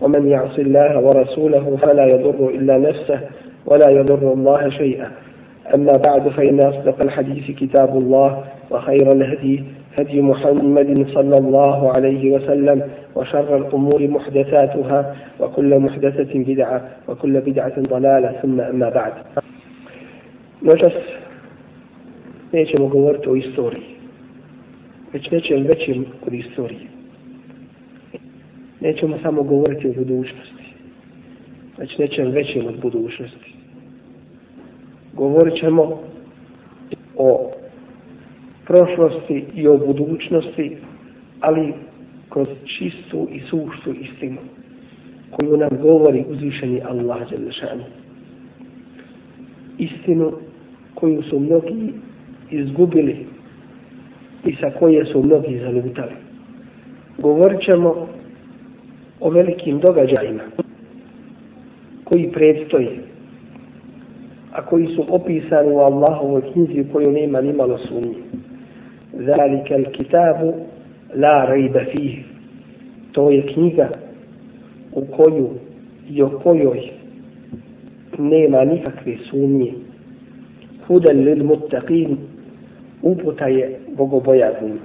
ومن يعص الله ورسوله فلا يضر إلا نفسه ولا يضر الله شيئا. أما بعد فإن أصدق الحديث كتاب الله وخير الهدي هدي محمد صلى الله عليه وسلم وشر الأمور محدثاتها وكل محدثة بدعة وكل بدعة ضلالة. ثم أما بعد نجس nećemo govoriti o istoriji, već nečem. Nećemo samo govoriti o budućnosti, znači, već nečem većem od budućnosti. Govorit ćemo o prošlosti i o budućnosti, ali kroz čistu i suštu istinu koju nam govori uzvišeni Allah Đelešanu. Istinu koju su mnogi izgubili i sa koje su mnogi zalutali. Govorit ćemo o velikim događajima koji predstoje, a koji su opisani u Allahovoj knjizi u kojoj nema ni malo sumnje. Zalika al kitabu la rejba fih. To je knjiga u koju i o kojoj nema nikakve sumnje. Hudan lil muttaqin uputa je bogobojaznim.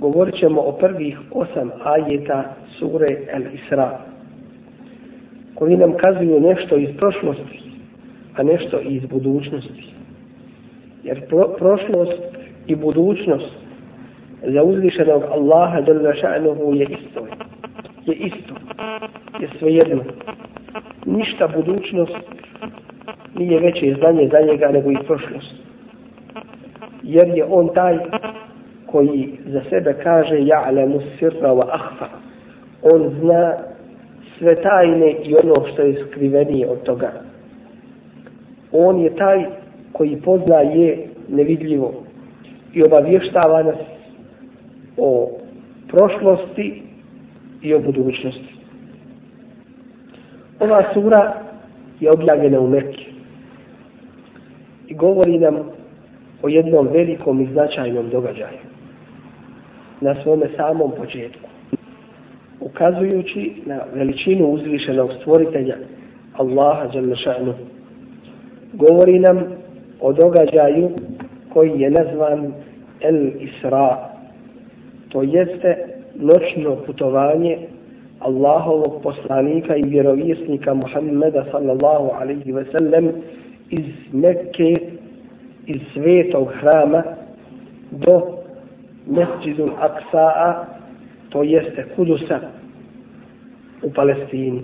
Govorit ćemo o prvih osam ajeta sure El Isra, koji nam kazuju nešto iz prošlosti, a nešto iz budućnosti. Jer pro, prošlost i budućnost za uzvišenog Allaha dole ša'nuhu je isto. Je isto. Je svejedno. Ništa budućnost nije veće znanje za njega nego i prošlost. Jer je on taj koji za sebe kaže ja'lamu sirra wa akhfa. On zna sve tajne i ono što je skrivenije od toga. On je taj koji poznaje nevidljivo i obavještava nas o prošlosti i o budućnosti. Ova sura je objavljena u Mekke i govori nam o jednom velikom i značajnom događaju na svome samom početku ukazujući na veličinu uzvišenog stvoritelja Allaha Đalešanu govori nam o događaju koji je nazvan El Isra to jeste noćno putovanje Allahovog poslanika i vjerovjesnika Muhammeda sallallahu alaihi ve sellem iz Mekke iz svetog hrama do Mesjidul Aksa'a to jeste Kudusa u Palestini.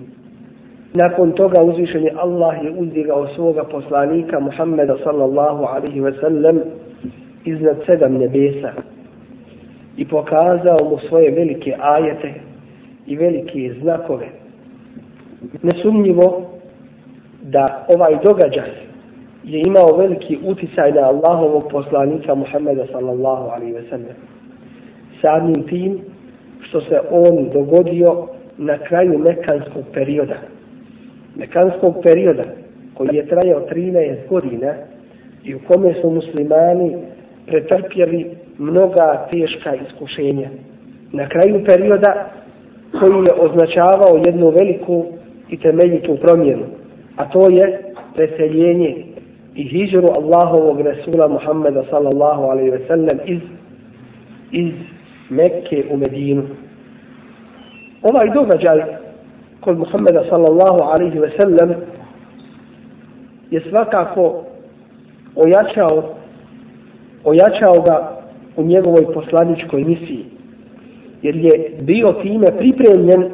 Nakon toga uzvišen je Allah je uzdigao svoga poslanika Muhammeda sallallahu alaihi ve sellem iznad sedam nebesa i pokazao mu svoje velike ajete i velike znakove. Nesumnjivo da ovaj događaj je imao veliki uticaj na Allahovog poslanika Muhammeda sallallahu alaihi ve sellem. Samim tim što se on dogodio na kraju mekanskog perioda. Mekanskog perioda koji je trajao 13 godina i u kome su muslimani pretrpjeli mnoga teška iskušenja. Na kraju perioda koji je označavao jednu veliku i temeljitu promjenu, a to je preseljenje i hijđru Allahovog Resula Muhammeda sallallahu alaihi ve sellem iz, iz Mekke u Medinu. Ovaj događaj kod Muhammeda sallallahu alaihi ve sellem je svakako ojačao ojačao ga u njegovoj poslaničkoj misiji. Jer je bio time pripremljen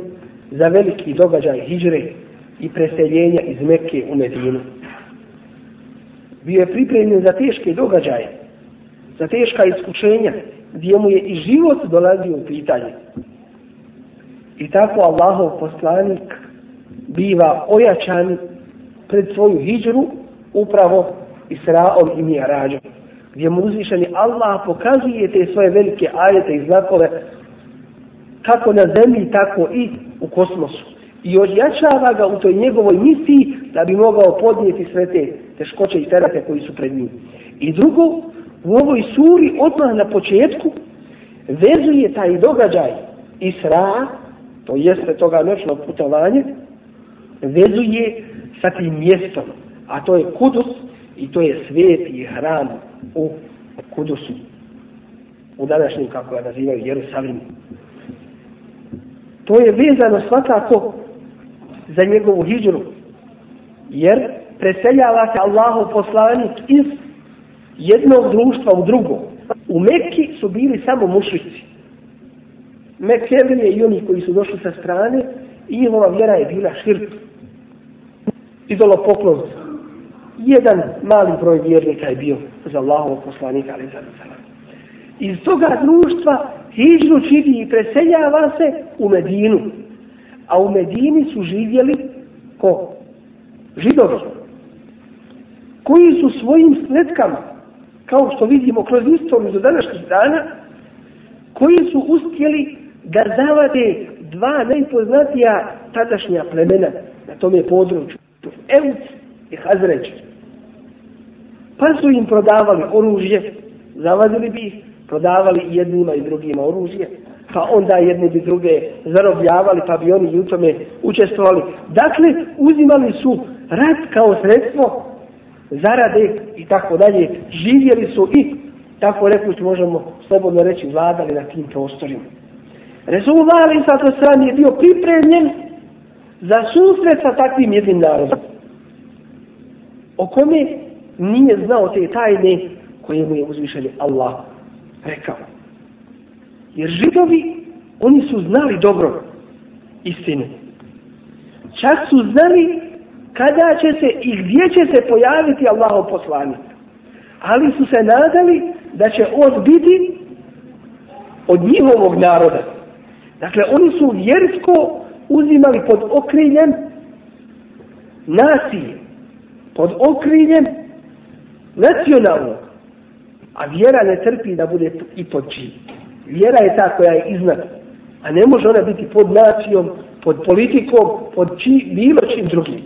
za veliki događaj hijre i preseljenja iz Mekke u Medinu. Bio je pripremljen za teške događaje, za teška iskušenja, gdje mu je i život dolazio u pitanje. I tako Allahov poslanik biva ojačan pred svoju hijđru upravo Israom i Mijarađom. Gdje mu uzvišeni Allah pokazuje te svoje velike ajete i znakove kako na zemlji, tako i u kosmosu. I odjačava ga u toj njegovoj misiji da bi mogao podnijeti sve te teškoće i terate koji su pred njim. I drugo, u ovoj suri odmah na početku vezuje taj događaj Isra, to jeste toga noćnog putovanja, vezuje sa tim mjestom, a to je Kudus i to je sveti hram u Kudusu. U današnjem, kako ga nazivaju, Jerusalimu. To je vezano svakako za njegovu hijđru, jer preseljava se Allahov poslanik iz jednog društva u drugo. U Mekki su bili samo mušici. Mekkevrije i oni koji su došli sa strane, i njihova vjera je bila širk. Idolo poklon. Jedan mali broj vjernika je bio za Allahovog poslanika, ali za Iz toga društva hijđu čini i preseljava se u Medinu. A u Medini su živjeli ko? Židovi. Koji su svojim sledkama kao što vidimo kroz istoriju do današnjih dana, koji su uspjeli da zavade dva najpoznatija tadašnja plemena na tome području. Evuc i Hazreć. Pa su im prodavali oružje, zavadili bi ih, prodavali jednima i drugima oružje, pa onda jedni bi druge zarobljavali, pa bi oni u tome učestvovali. Dakle, uzimali su rat kao sredstvo zarade i tako dalje, živjeli su i, tako rekuć možemo slobodno reći, vladali na tim prostorima. Resulullah Ali Sato Sram je bio pripremljen za susret sa takvim jednim narodom. O kome nije znao te tajne koje mu je uzvišeni Allah rekao. Jer židovi, oni su znali dobro istinu. Čak su znali kada će se i gdje će se pojaviti Allahov poslanik. Ali su se nadali da će on biti od njihovog naroda. Dakle, oni su vjersko uzimali pod okriljem nacije, pod okriljem nacionalnog. A vjera ne trpi da bude i pod čim. Vjera je ta koja je iznad. A ne može ona biti pod nacijom, pod politikom, pod či, bilo čim drugim.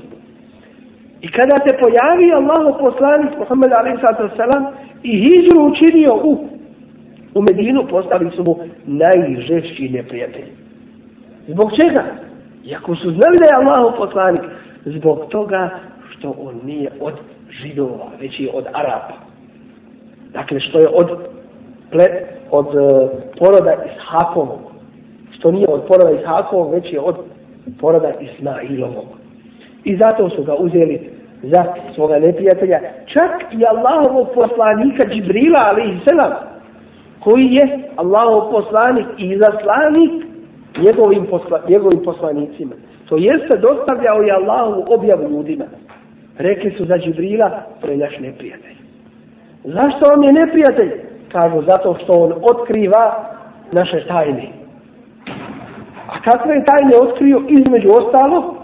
I kada se pojavi Allahu poslanik Muhammed a.s. i hijđu učinio u, u Medinu, postali su mu najžešći neprijatelji. Zbog čega? Iako su znali da je Allahu poslanik, zbog toga što on nije od židova, već je od Arapa. Dakle, što je od, dakle, od e, poroda Ishakovog. Što nije od poroda Ishakovog, već je od poroda Ismailovog. I zato su ga uzeli za svoga neprijatelja. Čak i Allahovog poslanika Džibrila, ali i selam, koji je Allahov poslanik i zaslanik njegovim, posla, njegovim poslanicima. To jeste dostavljao je Allahovu objavu ljudima. Rekli su za Džibrila, to je naš neprijatelj. Zašto on je neprijatelj? Kažu, zato što on otkriva naše tajne. A kakve je tajne otkrio između ostalo?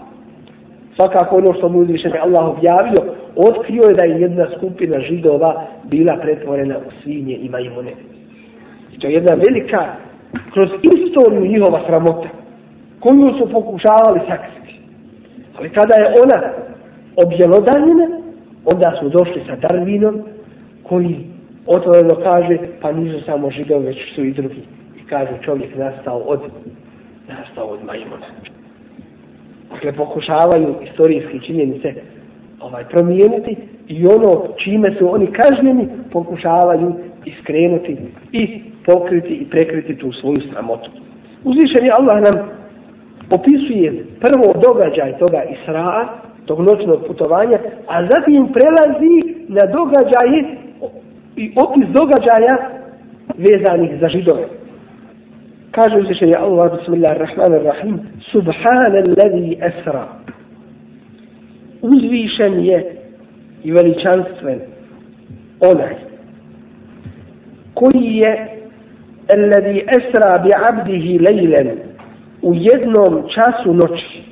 svakako ono što mu uzvišenje Allah objavio, otkrio je da je jedna skupina židova bila pretvorena u svinje i majmune. I to je jedna velika, kroz istoriju njihova sramota, koju su pokušavali sakriti. Ali kada je ona objelodanjena, onda su došli sa Darwinom, koji otvoreno kaže, pa nisu samo židovi, već su i drugi. I kaže, čovjek nastao od, nastao od majmuna dakle pokušavaju istorijske činjenice ovaj promijeniti i ono čime su oni kažnjeni pokušavaju iskrenuti i pokriti i prekriti tu svoju sramotu. Uzvišen je Allah nam opisuje prvo događaj toga Israa, tog noćnog putovanja, a zatim prelazi na događaje i opis događaja vezanih za židove. Kaže uzvišen je Allah, bismillahirrahmanirrahim, Subhanallazi alladhi asra. Uzvišen je i veličanstven onaj koji je الذي asra bi abdihi lejlen u jednom času noći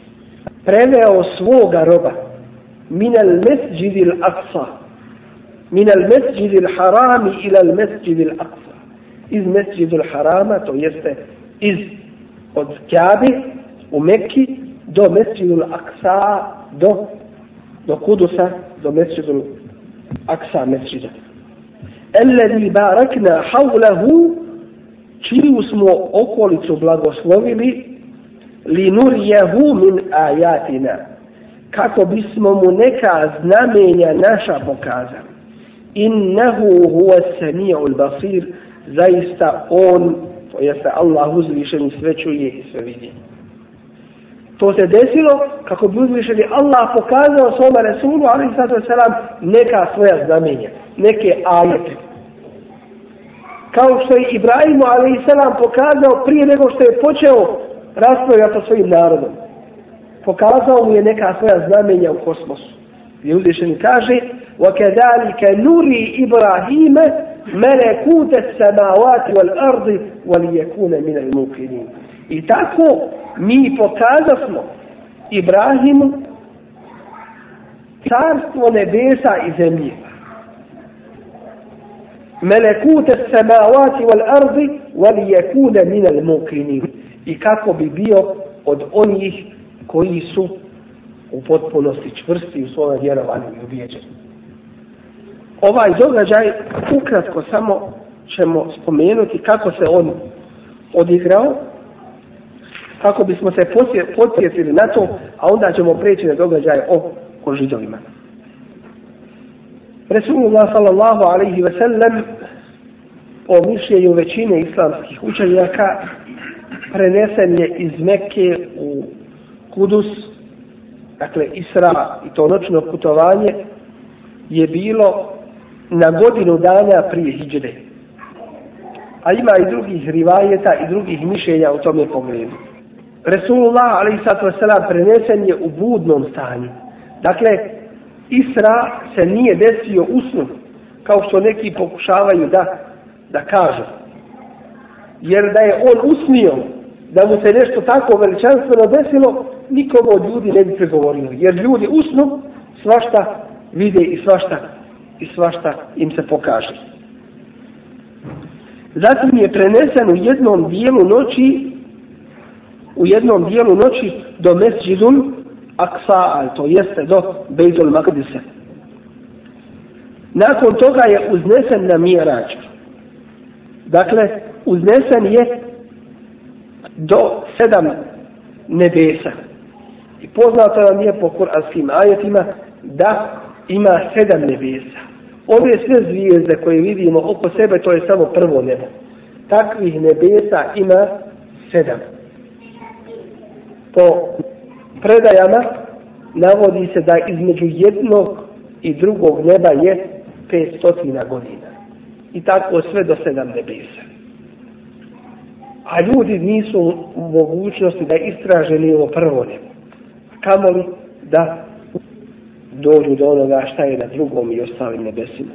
preveo svoga roba min al aqsa min al mesjid il harami ila al mesjid il aqsa. Iz mesjid il harama, to jeste iz od Kjabi u Mekki do mesjid il aqsa, do, do Kudusa, do mesjid il aqsa mesjida. Barakna hawlahu čiju smo okolicu blagoslovili li min ajatina kako bismo mu neka znamenja naša pokazali innahu huwa sami'ul basir zaista on to jeste Allah uzvišeni sve čuje i sve vidi to se desilo kako bi uzvišeni Allah pokazao svoma Resulu ali sato selam neka svoja znamenja neke ajete kao što je Ibrahimu ali selam pokazao prije nego što je počeo raspravljati sa svojim narodom. Pokazao mu je neka svoja znamenja u kosmosu. Gdje uzvišeni kaže وَكَذَلِكَ نُرِي إِبْرَاهِيمَ مَلَكُوتَ السَّمَاوَاتِ وَالْأَرْضِ وَلِيَكُونَ مِنَ الْمُقِنِينَ I tako mi pokazasmo Ibrahimu carstvo nebesa i zemlje. ملكوت السماوات والأرض وليكون من الموقنين i kako bi bio od onih koji su u potpunosti čvrsti u svojom vjerovanju i ubijeđenju. Ovaj događaj ukratko samo ćemo spomenuti kako se on odigrao, kako bismo se podsjetili na to, a onda ćemo preći na događaj o, o židovima. Resulullah sallallahu alaihi ve sellem po mišljenju većine islamskih učenjaka prenesen je iz Mekke u Kudus, dakle Isra i to noćno putovanje je bilo na godinu dana prije Hidžde. A ima i drugih rivajeta i drugih mišljenja u tome pogledu. Resulullah a.s. prenesen je u budnom stanju. Dakle, Isra se nije desio usnu, kao što neki pokušavaju da, da kažu. Jer da je on usnio, da mu se nešto tako veličanstveno desilo, nikomu od ljudi ne bi pregovorio. Jer ljudi usnu, svašta vide i svašta, i svašta im se pokaže. Zatim je prenesen u jednom dijelu noći, u jednom dijelu noći do Mesđidun, Aksa, to jeste do Bejzul Makdisa. Nakon toga je uznesen na Mirađ. Dakle, uznesen je do sedam nebesa. I poznato nam je po kuranskim ajetima da ima sedam nebesa. Ove sve zvijezde koje vidimo oko sebe, to je samo prvo nebo. Takvih nebesa ima sedam. Po predajama navodi se da između jednog i drugog neba je 500 godina. I tako sve do sedam nebesa. A ljudi nisu u mogućnosti da istraže ni ovo prvo nebo. Kamoli da dođu do onoga šta je na drugom i ostalim nebesima.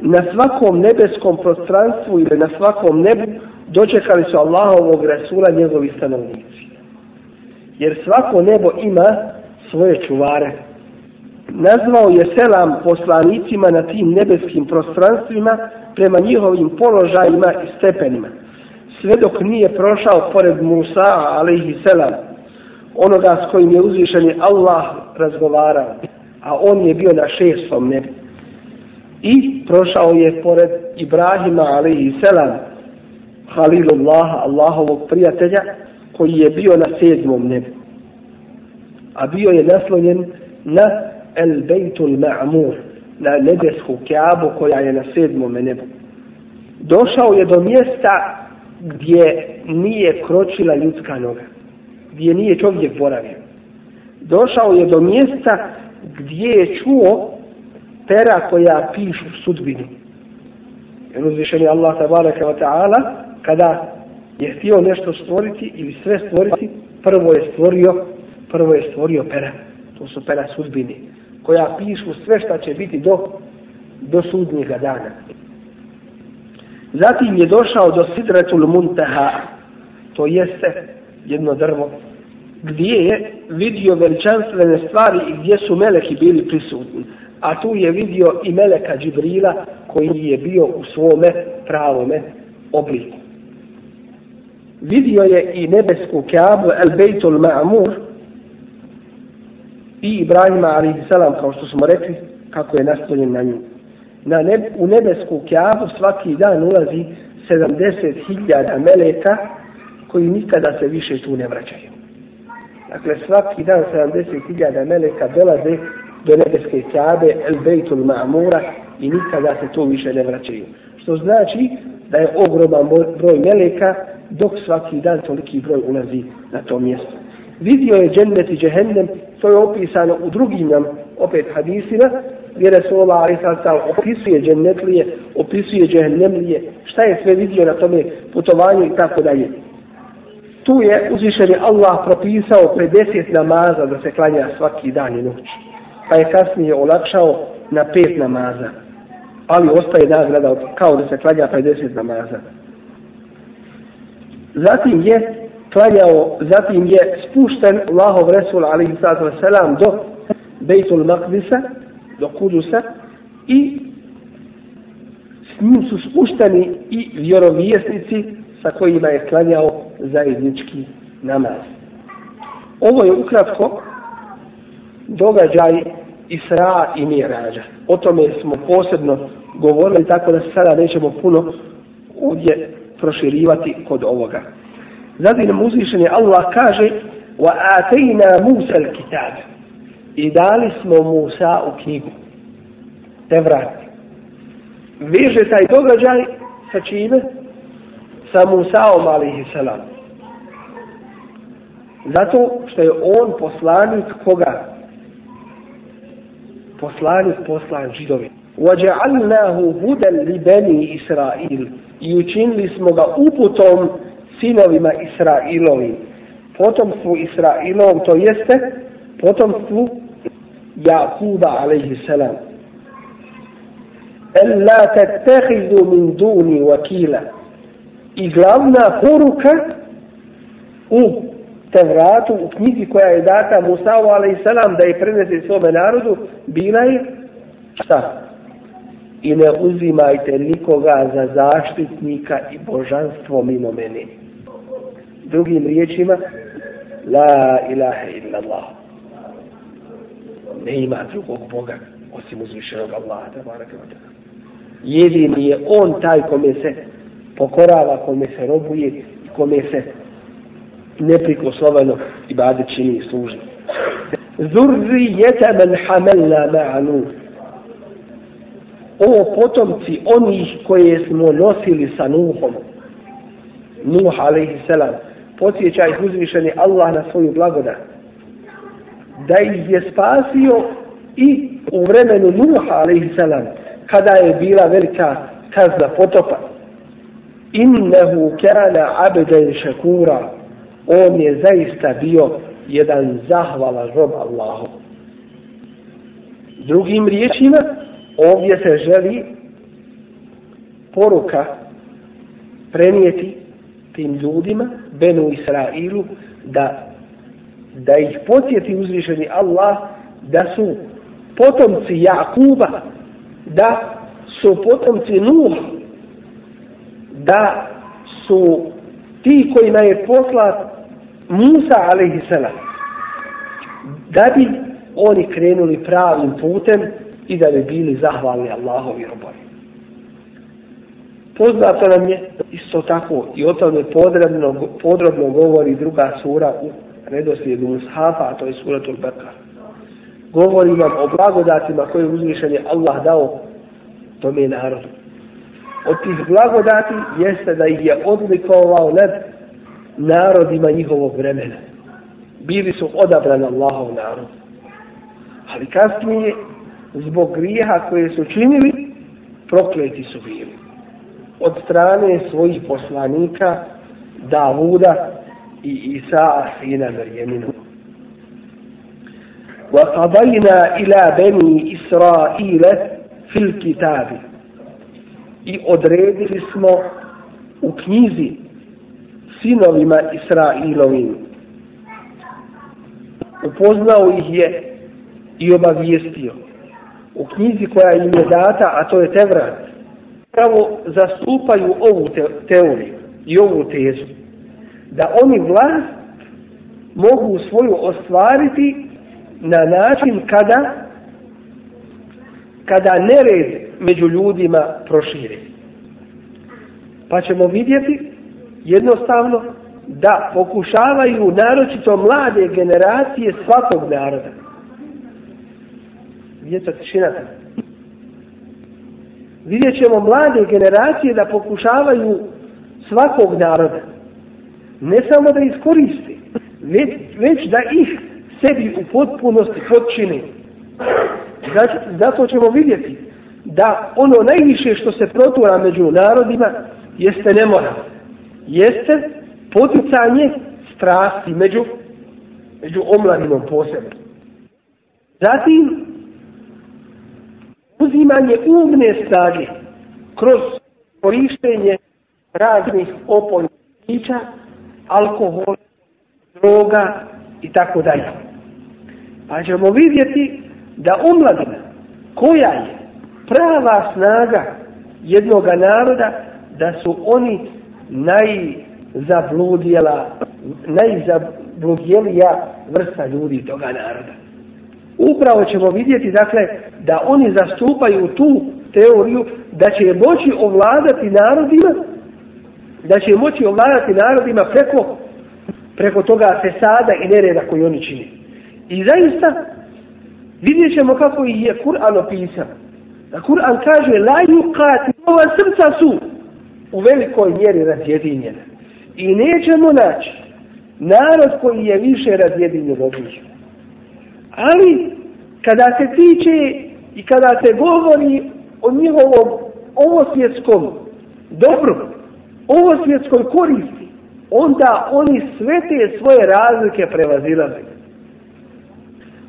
Na svakom nebeskom prostranstvu ili na svakom nebu dočekali su Allahovog Rasula njegovi stanovnici jer svako nebo ima svoje čuvare. Nazvao je selam poslanicima na tim nebeskim prostranstvima prema njihovim položajima i stepenima. Sve dok nije prošao pored Musa, alaihi selam, onoga s kojim je uzvišeni Allah razgovarao, a on je bio na šestom nebu. I prošao je pored Ibrahima, alaihi selam, Halilullaha, Allahovog prijatelja, koji je bio na sedmom nebu. A bio je naslonjen na El Bejtul Ma'mur, na nebesku Kaabu koja je na sedmom nebu. Došao je do mjesta gdje nije kročila ljudska noga, gdje nije čovjek boravio. Došao je do mjesta gdje je čuo pera koja pišu sudbinu. Jer uzvišeni Allah tabaraka wa ta'ala, kada je htio nešto stvoriti ili sve stvoriti, prvo je stvorio, prvo je stvorio pera. To su pera sudbine, koja pišu sve što će biti do, do sudnjega dana. Zatim je došao do Sidretul Muntaha, to jeste jedno drvo gdje je vidio veličanstvene stvari i gdje su meleki bili prisutni. A tu je vidio i meleka Džibrila koji je bio u svome pravome obliku. Vidio je i nebesku Kaabu, El Bejtul Ma'mur, i Ibrahima alaihi salam, kao što smo rekli, kako je nastavljen na nju. Na neb, u nebesku Kaabu svaki dan ulazi 70.000 meleka koji nikada se više tu ne vraćaju. Dakle, svaki dan 70.000 meleka dolaze do nebeske kabe, El Bejtul Ma'mura i nikada se to više ne vraćaju. Što znači da je ogroman broj meleka dok svaki dan toliki broj ulazi na to mjesto. Vidio je džennet i džehennem, to je opisano u drugim nam opet hadisima, gdje Resulullah Ali Sasal opisuje džennetlije, opisuje džehennemlije, šta je sve vidio na tome putovanju i tako dalje. Tu je uzvišeni Allah propisao 50 namaza da se klanja svaki dan i noć. Pa je kasnije olakšao na pet namaza. Ali ostaje nagrada kao da se klanja 50 namaza. Zatim je klanjao, zatim je spušten Allahov Resul alaihi sallatu wasalam do Bejtul Maqdisa, do Kudusa i s njim su spušteni i vjerovjesnici sa kojima je klanjao zajednički namaz. Ovo je ukratko događaj Isra i Mirađa. O tome smo posebno govorili, tako da sada nećemo puno ovdje proširivati kod ovoga. Zatim nam uzvišen je Allah kaže wa مُوسَ Musa al-kitab i dali smo Musa u knjigu. Te vrati. Veže taj događaj sa čime? Sa Musaom alihi salam. Zato što je on poslanik koga? Poslanik poslan židovi. وَجَعَلْنَاهُ هُدًا لِبَنِي إِسْرَائِيلِ I učinili smo ga uputom sinovima Israilovim. Potomstvu Israilovom, to jeste potomstvu Jakuba, alaihi salam. En la tettehidu min duni wakila. I glavna poruka u Tevratu, u knjizi koja je data Musa'u, alaihi salam, da je prenese svome narodu, bila je šta? I ne uzimajte nikoga za zaštitnika i božanstvo mimo mene. Drugim riječima la ilaha illa Allah ne ima drugog Boga osim uzvišenog Allaha jedini je on taj kome se pokorava, kome se robuje i kome se neprikosloveno i bade čini i služi Zurrijeta men hamelna ma'anu ovo potomci onih koje smo nosili sa Nuhom Nuh alaihi podsjeća ih uzvišeni Allah na svoju blagodat. Da ih je spasio i u vremenu Nuha, alaihissalam, kada je bila velika kazna potopa. Innehu kana abden šakura. On je zaista bio jedan zahvala rob Allahu. Drugim riječima, ovdje se želi poruka prenijeti tim ljudima, Benu Israilu, da, da ih podsjeti uzvišeni Allah da su potomci Jakuba, da su potomci Nuh, da su ti kojima je poslat Musa alaihissalam, da bi oni krenuli pravim putem i da bi bili zahvalni Allahovi robovi. Poznato nam je isto tako i o tome podrobno, podrobno govori druga sura u redoslijedu Mushafa, a to je suratul Bekar. Govori nam o blagodatima koje uzvišen je Allah dao tome narodu Od tih blagodati jeste da ih je odlikovao nad narodima njihovog vremena. Bili su odabrani Allahov narod. Ali kasnije, zbog grijeha koje su činili, prokleti su bili od strane svojih poslanika Davuda i Isa sina Marjeminu. وقضينا إلى بني إسرائيل في الكتاب i odredili smo u knjizi sinovima Israilovim upoznao ih je i obavijestio. U knjizi koja im je data, a to je Tevrat, pravo zastupaju ovu te teoriju i ovu tezu. Da oni vlast mogu svoju ostvariti na način kada kada nered među ljudima proširi. Pa ćemo vidjeti jednostavno da pokušavaju naročito mlade generacije svakog naroda. Vidjeti tišina. Vidjet ćemo mlade generacije da pokušavaju svakog naroda. Ne samo da iskoristi, već, već da ih sebi u potpunosti potčini. Zato, zato ćemo vidjeti da ono najviše što se protura među narodima jeste nemoral. Jeste poticanje strasti među, među omladinom posebno. Zatim, uzimanje umne snage kroz korištenje raznih opojnih pića, alkohol, droga i tako dalje. Pa ćemo vidjeti da omladina koja je prava snaga jednog naroda, da su oni najzabludjela, najzabludjelija vrsta ljudi toga naroda. Upravo ćemo vidjeti, dakle, da oni zastupaju tu teoriju da će moći ovladati narodima, da će moći ovladati narodima preko preko toga fesada i nereda koji oni čini. I zaista vidjet ćemo kako ih je Kur'an opisao. Da Kur'an kaže la yuqati, ova srca su u velikoj mjeri razjedinjena. I nećemo naći narod koji je više razjedinjen od njih. Ali kada se tiče i kada se govori o njihovom ovosvjetskom dobru, ovosvjetskoj koristi, onda oni sve te svoje razlike prevazilaze.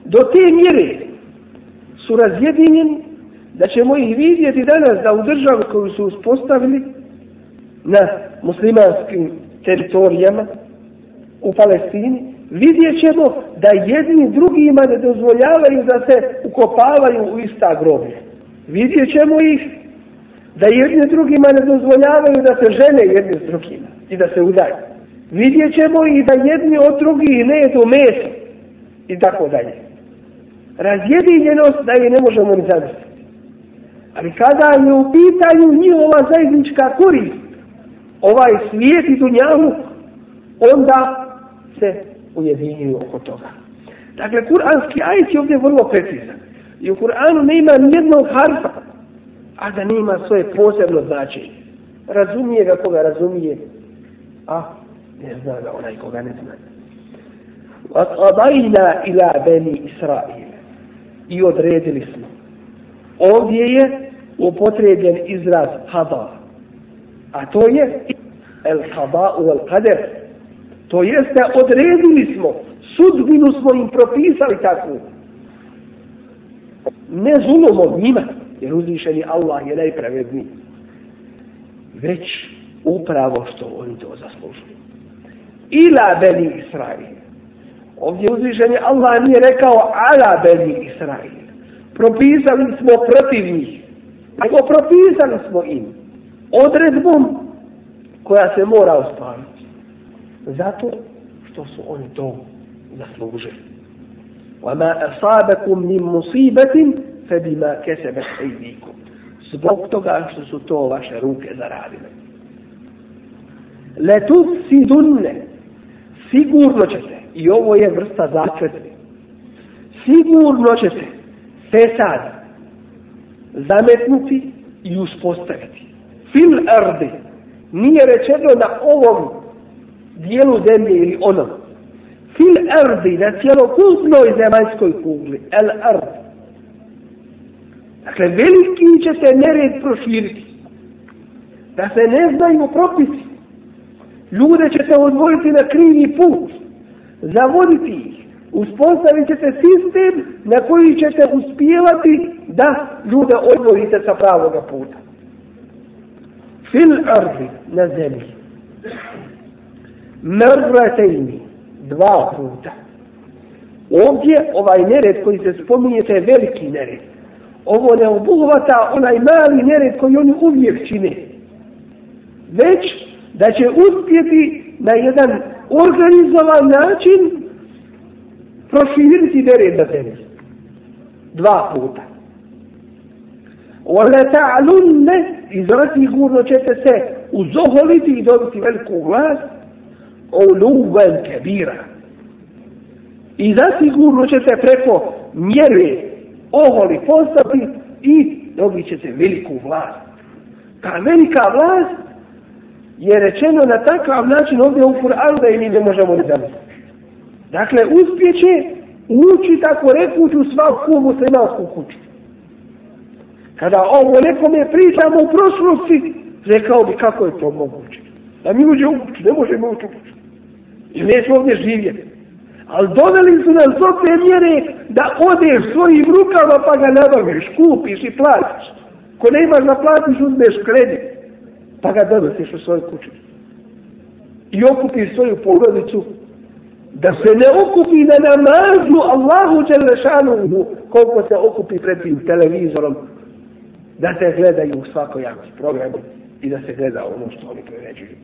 Do te mjere su razjedinjeni da ćemo ih vidjeti danas da u državu koju su uspostavili na muslimanskim teritorijama u Palestini, vidjet ćemo da jedni drugima ne dozvoljavaju da se ukopavaju u ista groblja. Vidjet ćemo ih da jedni drugima ne dozvoljavaju da se žene jedni s drugima i da se udaju vidjet ćemo i da jedni od drugih ne jedu meso i tako dalje. Razjedinjenost da je ne možemo ni zamisliti. Ali kada je u pitanju njihova zajednička korist, ovaj svijet i dunjavu, onda se ujedinjuju oko toga. Dakle, kuranski ajit je ovdje vrlo precizan. I u Kur'anu ne ima nijednog harfa, a da ne ima svoje posebno značenje. Razumije ga koga razumije, a ne zna ga onaj koga ne zna. وَقَضَيْنَا ila بَنِي Israil. I odredili smo. Ovdje je upotrebljen izraz hada. A to je el hada u el kader. To jeste odredili smo. Sudbinu smo im propisali takvu. Ne zulom od njima. Jer uzvišeni Allah je najpravedniji. Već upravo što oni to zaslužuju ila beni Israil. Ovdje uzvišeni Allah nije rekao ala beni Israil Propisali smo protiv njih. Nego propisali smo im odredbom koja se mora ostvariti. Zato što su oni to zaslužili. وَمَا أَصَابَكُمْ مِنْ مُصِيبَةٍ فَبِمَا كَسَبَتْ أَيْدِيكُمْ Zbog toga što su to vaše ruke zaradile. لَتُفْسِدُنَّ sigurno će se, i ovo je vrsta zakletve, sigurno će se fesad zametnuti i uspostaviti. Fil ardi nije rečeno na ovom dijelu zemlje ili onom. Fil ardi na cijelokupnoj zemaljskoj kugli. El ard. Dakle, veliki će se nered proširiti. Da se ne znaju propisi ljude ćete odvojiti na krivi put, zavoditi ih, uspostavit ćete sistem na koji ćete uspijevati da ljude odvojite sa pravoga puta. Fil ardi na zemlji. Mrratejni, dva puta. Ovdje ovaj nered koji se spominje, to je veliki nered. Ovo ne obuhvata onaj mali nered koji oni uvijek čine. Već da će uspjeti na jedan organizovan način proširiti deret na zemlji. Dva puta. Ole ta'lunne i zasigurno ćete se uzoholiti i dobiti veliku vlast uluven kebira. I zasigurno ćete preko mjere oholi postati i dobit ćete veliku vlast. Ta velika vlast je rečeno na takav način ovdje u Kur'anu da i mi ne možemo ni zamisliti. Dakle, uspjeće ući tako rekuću svaku muslimansku kuću. Kada ovo nekome pričamo u prošlosti, rekao bi kako je to moguće. Da mi uđe u kuću, ne možemo ući u kuću. I neće ovdje živjeti. Ali doveli su nas do te mjere da odeš svojim rukama pa ga nabaviš, kupiš i platiš. Ko ne imaš da platiš, uzmeš kredit. Pa ga donosiš u svoju kuću. I okupiš svoju porodicu da se ne okupi na namazu Allahu Đelešanuhu koliko se okupi pred tim televizorom da se gledaju u svakojaki programu i da se gleda ono što oni priređuju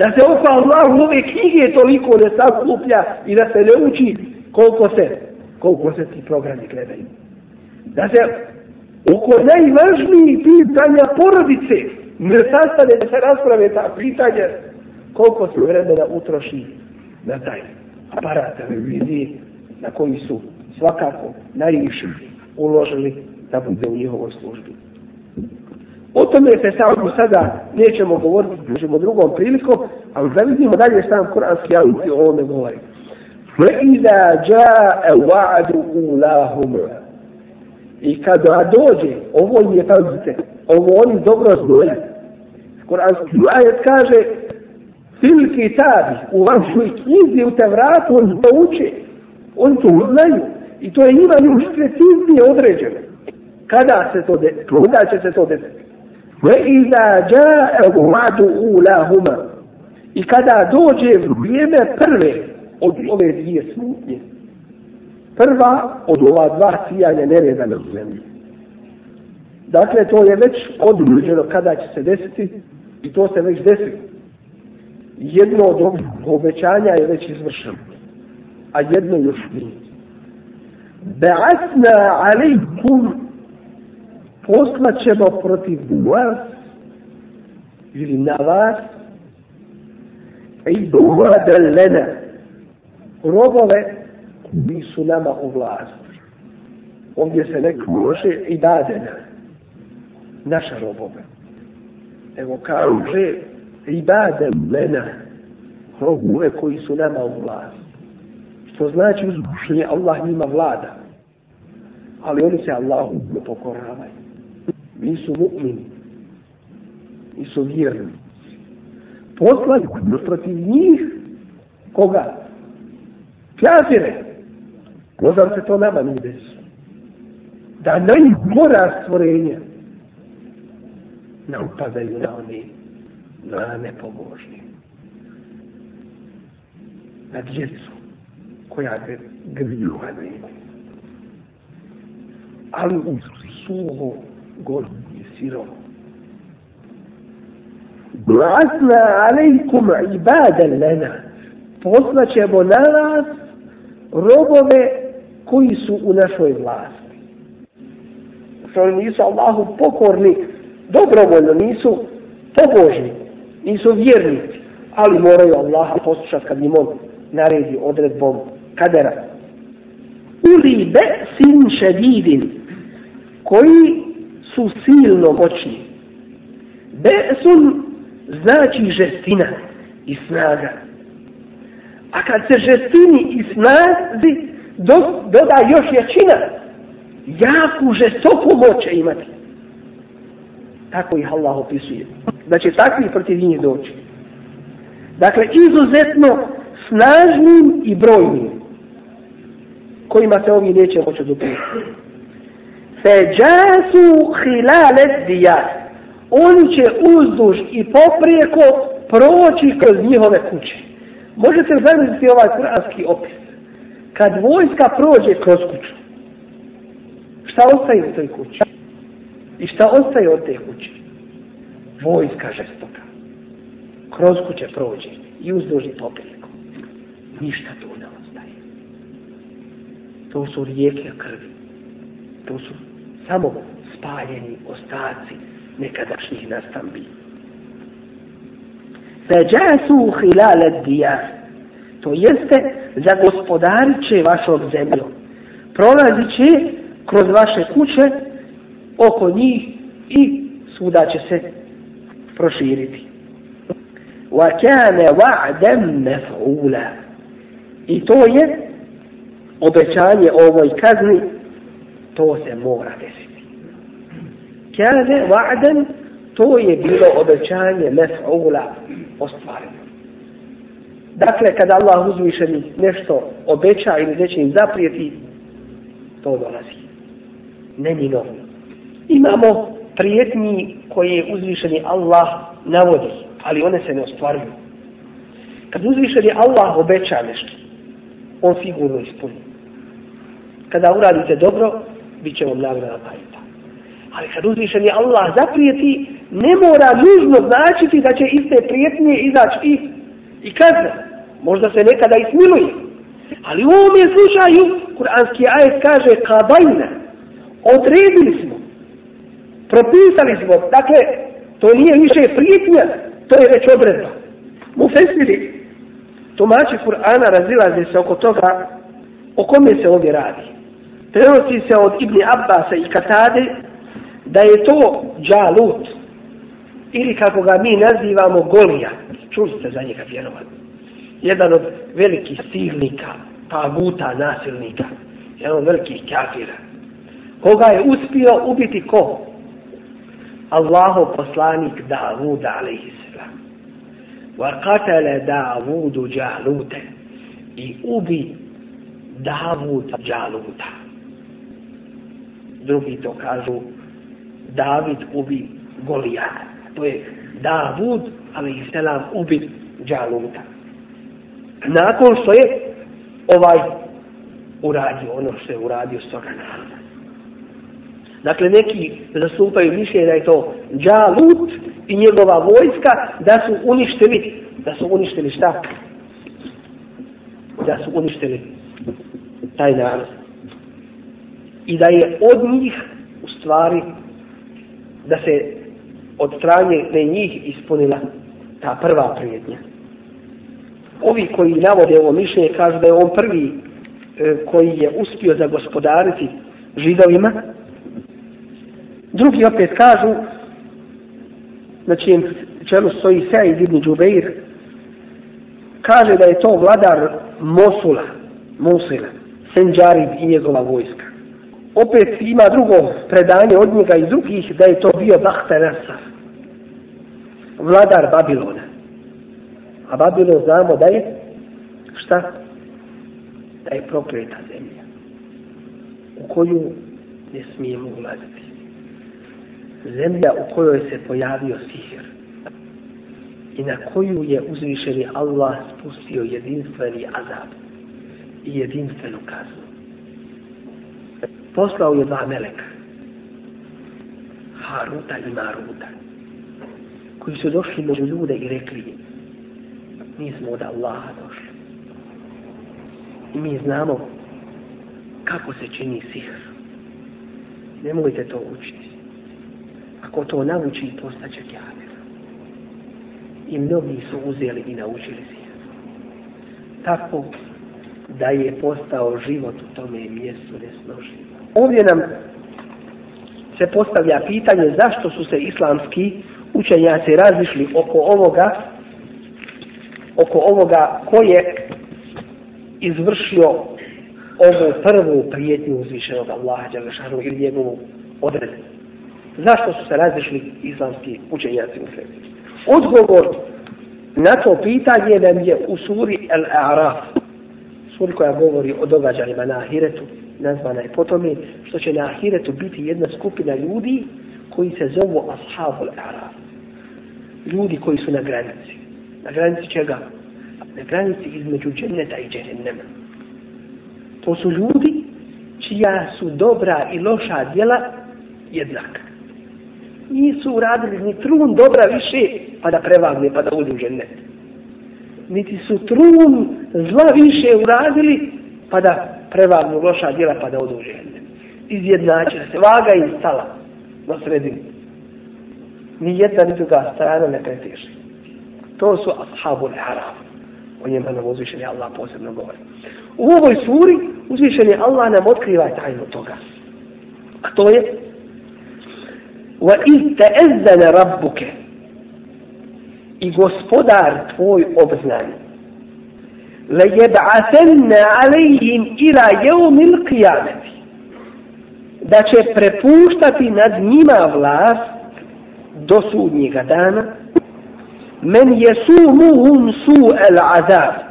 da se oko Allahu ove knjige toliko ne sakuplja i da se ne uči koliko se, koliko se ti programi gledaju. Da se oko najvažnijih pitanja porodice ne sastane da se rasprave ta pitanja koliko se vremena utroši na taj aparat televizije na koji su svakako najviše uložili da bude u njihovoj službi. O tome se samo sada nećemo govoriti, možemo drugom prilikom, ali da vidimo dalje sam kuranski ajit o ovome govori. فَإِذَا جَاءَ وَعَدُ أُولَاهُمَ I kada dođe, ovo je pazite, ovo oni dobro znaju. Kuranski ajet kaže, fil kitabi, u vašoj knjizi, u tevratu, on to uči, on to uznaju. I to je njima još preciznije određeno. Kada se to desi? Kada će se to desiti? Ve iza džae vladu ulahuma. I kada dođe vrijeme prve od ove dvije smutnje, prva od ova dva sijanja nereda na zemlji. Dakle, to je već odluđeno kada će se desiti i to se već desilo. Jedno od obećanja je već izvršeno, a jedno još nije. Ba'asna alaikum poslaćemo protiv vas ili na vas i duvada lena robove koji su nama u vlasti. Ovdje se neko može i dade naša robove. Evo kaže i lena robove koji su nama u vlasti. Što znači uzbušenje Allah njima vlada. Ali oni se Allahu ne pokoravaju nisu mu'mini, nisu vjerni. Poslali protiv njih, koga? Kafire. Možda se to nama nije desi. Da najgora stvorenja ne upadaju na onih nepobožni. Na djecu koja griju na. Ali u suho goru i sirovo. Blasna alejkum ibadan lena. Poslaćemo na vas robove koji su u našoj vlasti. Što nisu Allahu pokorni, dobrovoljno nisu pobožni, nisu vjernici, ali moraju Allaha poslušati kad im on naredi odredbom kadera. Uli be sin šedidin, koji su silno moćni. Besun znači žestina i snaga. A kad se žestini i snazi do, doda još jačina, jaku žestoku moće imati. Tako ih Allah opisuje. Da će takvi protiv njih doći. Dakle, izuzetno snažnim i brojnim kojima se ovi neće moći dopustiti. Feđasu hilale dijat. Oni će uzduž i poprijeko proći kroz njihove kuće. Možete zamisliti ovaj kuranski opis. kad vojska prođe kroz kuću, šta ostaje u toj kući? I šta ostaje od te kuće? Vojska žestoka. Kroz kuće prođe i uzduži popiljku. Ništa tu ne ostaje. To su rijeke krvi. To su samo spaljeni ostaci nekadašnjih nastambi. Feđasu hilale dijar. To jeste za gospodarit će vašog zemlju. Prolazit će kroz vaše kuće oko njih i svuda će se proširiti. Wa kana wa'dan maf'ula. I to je obećanje ovoj kazni, to se mora desiti. Kane wa'dan, to je bilo obećanje mef'ula ostvareno. Dakle, kada Allah uzvišeni nešto obeća ili neće im zaprijeti, to dolazi. Neminovno. Imamo prijetnji koje uzvišeni Allah navodi, ali one se ne ostvaruju. Kad uzvišeni Allah obeća nešto, on sigurno ispuni. Kada uradite dobro, bit će vam nagrada pajta. Ali kad uzvišeni Allah zaprijeti, ne mora nužno značiti da će iste prijetnje izaći i, i kazna. Možda se nekada i smiluje. Ali u ovom je slučaju, kuranski ajet kaže, kabajna, odredili smo, propisali smo, dakle, to nije više prijetnja, to je već odredba. Mu fesiri, tumači Kur'ana razilaze se oko toga, o kome se ovdje radi. Prenosi se od Ibni Abbasa i Katade, da je to džalut, ili kako ga mi nazivamo Golija, čuli ste za njega vjerovati, jedan od velikih silnika, paguta, nasilnika, jedan od velikih kafira, koga je uspio ubiti ko? Allahu poslanik Davud alaihissalam. Wa qatala Davudu Jalute. I ubi Davud Jaluta. Drugi to kažu David ubi Golijata. To je Davud alaihissalam ubi Jaluta. Nakon što je ovaj uradio ono što je uradio s toga naroda. Dakle, neki zastupaju mišljenje da je to Džalut i njegova vojska da su uništili, da su uništili šta? Da su uništili taj narod. I da je od njih, u stvari, da se od strane ne njih ispunila ta prva prijednja. Ovi koji navode ovo mišljenje kažu da je on prvi e, koji je uspio zagospodariti židovima, Drugi opet kažu, na čijem čelu stoji Sa'id ibn Džubeir, kaže da je to vladar Mosula, Mosula, Senđarib i njegova vojska. Opet ima drugo predanje od njega i drugih da je to bio Bahtarasa, vladar Babilona. A Babilon znamo da je šta? Da je prokleta zemlja u koju ne smijemo ulaziti zemlja u kojoj se pojavio sihir i na koju je uzvišeni Allah spustio jedinstveni azab i jedinstvenu kaznu. Poslao je dva meleka, Haruta i Maruta, koji su došli među ljude i rekli mi smo od Allaha došli. I mi znamo kako se čini sihr. Nemojte to učiti ako to nauči, postaće kjafir. I mnogi su uzeli i naučili se. Tako da je postao život u tome mjestu nesnožljivo. Ovdje nam se postavlja pitanje zašto su se islamski učenjaci razišli oko ovoga oko ovoga ko je izvršio ovu prvu prijetnju uzvišenog Allaha Đalešanu ili njegovu odredbu zašto su se različili islamski učenjaci u. Odgovor na to pitanje nam je u suri Al-A'raf, suri koja govori o događajima na Ahiretu, nazvana je potom je, što će na Ahiretu biti jedna skupina ljudi koji se zovu Ashabu Al-A'raf. Ljudi koji su na granici. Na granici čega? Na granici između dženneta i džehennema. To su ljudi čija su dobra i loša djela jednaka. Nisu uradili ni trun dobra više pa da prevagne pa da uđu u ženet. Niti su trun zla više uradili pa da prevagnu loša djela pa da uđu u ženet. Izjednačila se, vaga je stala na sredini. Ni jedna ni druga strana ne preteže. To su ashabu haram. O njima nam uzvišeni Allah posebno govori. U ovoj suri uzvišeni Allah nam otkriva tajnu toga. A to je wa iz teezzene rabbuke. I gospodar tvoj obznani. Le jeb'atenne alejhim ila jeumil qiyameti. Da će prepuštati nad njima vlast do sudnjega dana. Men jesumuhum su el azab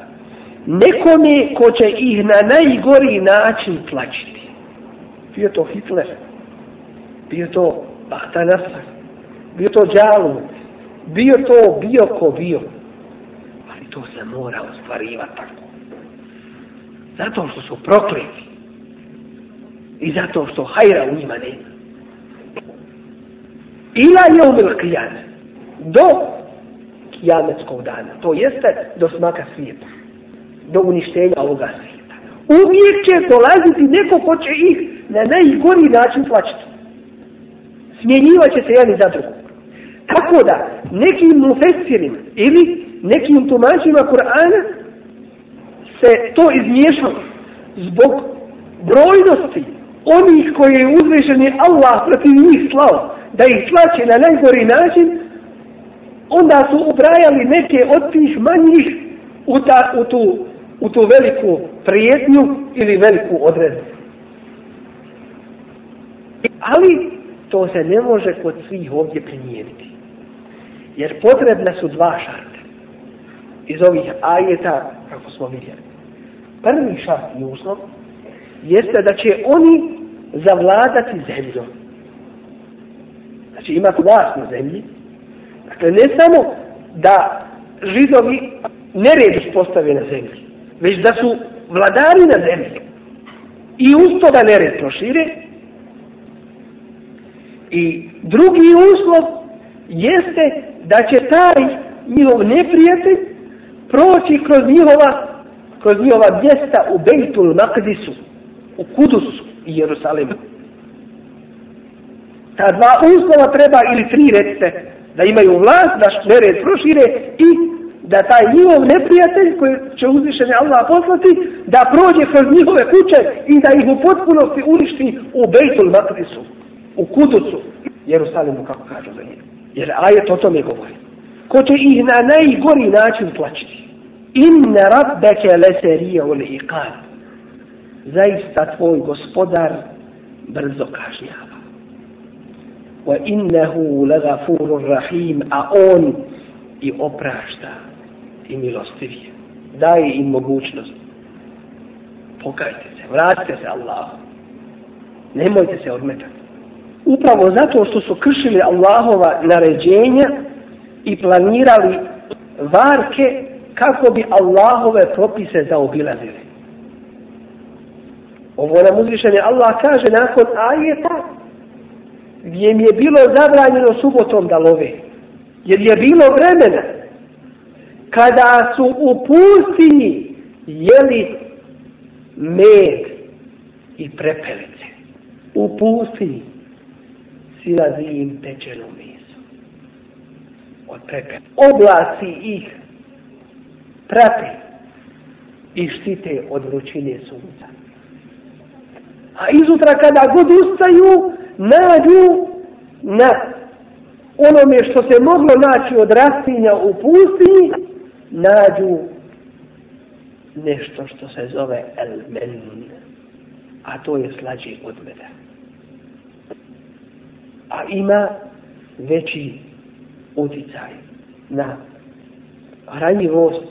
nekome ko će ih na najgori način tlačiti. Bio to Hitler. Bio to Pa, Bahtanasar bio to Džalum bio to bio ko bio ali to se mora ostvarivati tako zato što su prokleti i zato što hajra u njima nema ila je umil kijane do kijametskog dana. To jeste do smaka svijeta. Do uništenja ovoga svijeta. Uvijek će dolaziti neko ko će ih na najgori način plaćati. Smjenjivat će se jedan za drugu. Tako da, nekim mufesirima ili nekim tumačima Kur'ana se to izmiješalo zbog brojnosti onih koji je uzvišeni Allah protiv njih slao da ih tlače na najgori način onda su ubrajali neke od tih manjih u, ta, u, tu, u tu veliku prijetnju ili veliku odredu. Ali to se ne može kod svih ovdje primijeniti. Jer potrebne su dva šarte. Iz ovih ajeta, kako smo vidjeli. Prvi šart i uslov jeste da će oni zavladati zemljom. Znači imati vlast na zemlji, Dakle, ne samo da židovi nered postave na zemlji, već da su vladari na zemlji i uz to da nered prošire. I drugi uslov jeste da će taj njihov neprijatelj proći kroz njihova kroz njihova mjesta u Bejtul Makdisu, u Kudusu i Jerusalimu. Ta dva uslova treba ili tri recite da imaju vlast, da nered prošire i da taj njihov neprijatelj koji će uzvišenje Allah poslati, da prođe kroz njihove kuće i da ih u potpunosti uništi u Bejtul Maqdisu u Kuducu, Jerusalimu, kako kažu za njega. Jer ajet o tome govori. Ko će ih na najgori način tlačiti. Inne rabbeke leserije ul iqad. Zaista tvoj gospodar brzo kažnjava wa innahu lagafurur rahim a on i oprašta i milostivije daje im mogućnost pokajte se, vratite se Allah nemojte se odmetati upravo zato što su kršili Allahova naređenja i planirali varke kako bi Allahove propise zaobilazili ovo nam uzvišenje Allah kaže nakon ajeta gdje im je bilo zabranjeno subotom da love. Jer je bilo vremena kada su u pustinji jeli med i prepelice. U pustinji silazi im pečeno meso. Od prepelice. Oblasi ih prate i štite od vrućine sunca. A izutra kada god ustaju, nađu na onome što se moglo naći od rastinja u pustinji, nađu nešto što se zove elmen, a to je slađi od meda. A ima veći uticaj na ranjivost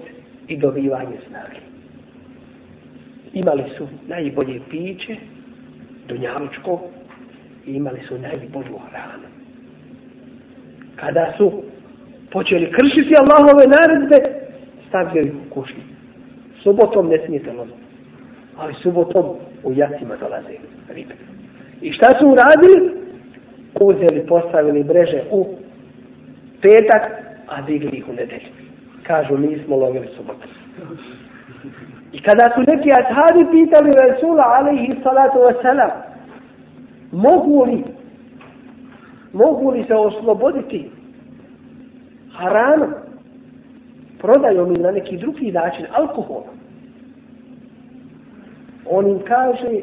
i dobivanje snage. Imali su najbolje piće, dunjalučko, i imali su najbolju hranu. Kada su počeli kršiti Allahove naredbe, stavljaju u kušnju. Subotom ne smijete lozati. Ali subotom u jacima dolaze ribe. I šta su uradili? Uzeli, postavili breže u petak, a digli ih u nedelju. Kažu, mi smo lovili subotu. I kada su neki ashabi pitali Rasula alaihi salatu wasalam, mogu li, mogu li se osloboditi haranom, prodajom ili na neki drugi način alkoholom, on im kaže,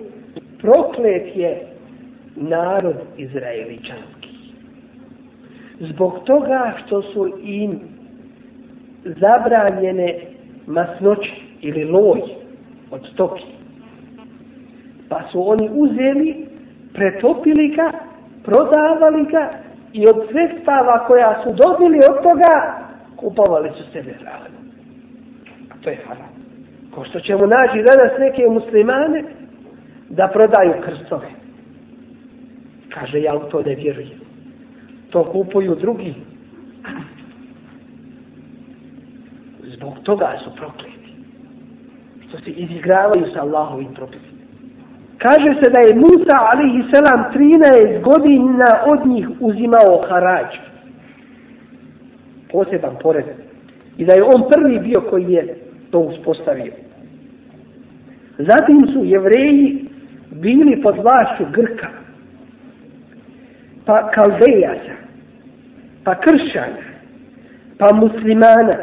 proklet je narod izraeličanski. Zbog toga što su im zabranjene masnoće, ili loj od stoki. Pa su oni uzeli, pretopili ga, prodavali ga i od sredstava koja su dobili od toga, kupovali su sebe hranu. A to je haram. Ko što ćemo naći danas neke muslimane da prodaju krstove. Kaže, ja u to ne vjerujem. To kupuju drugi. Zbog toga su prokleti što se izigravaju sa Allahovim propisima. Kaže se da je Musa alihi selam 13 godina od njih uzimao harađ. Poseban pored. I da je on prvi bio koji je to uspostavio. Zatim su jevreji bili pod vlašću Grka, pa Kaldejaca, pa Kršćana, pa muslimana,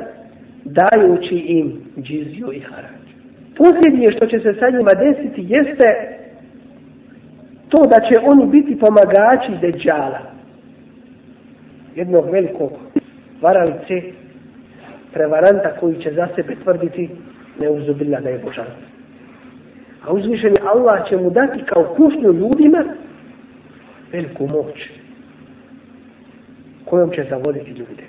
dajući im džiziju i harač posljednje što će se sa njima desiti jeste to da će oni biti pomagači deđala. Jednog velikog varalice, prevaranta koji će za sebe tvrditi neuzubila da je božanstvo. A uzvišeni Allah će mu dati kao kušnju ljudima veliku moć kojom će zavoditi ljude.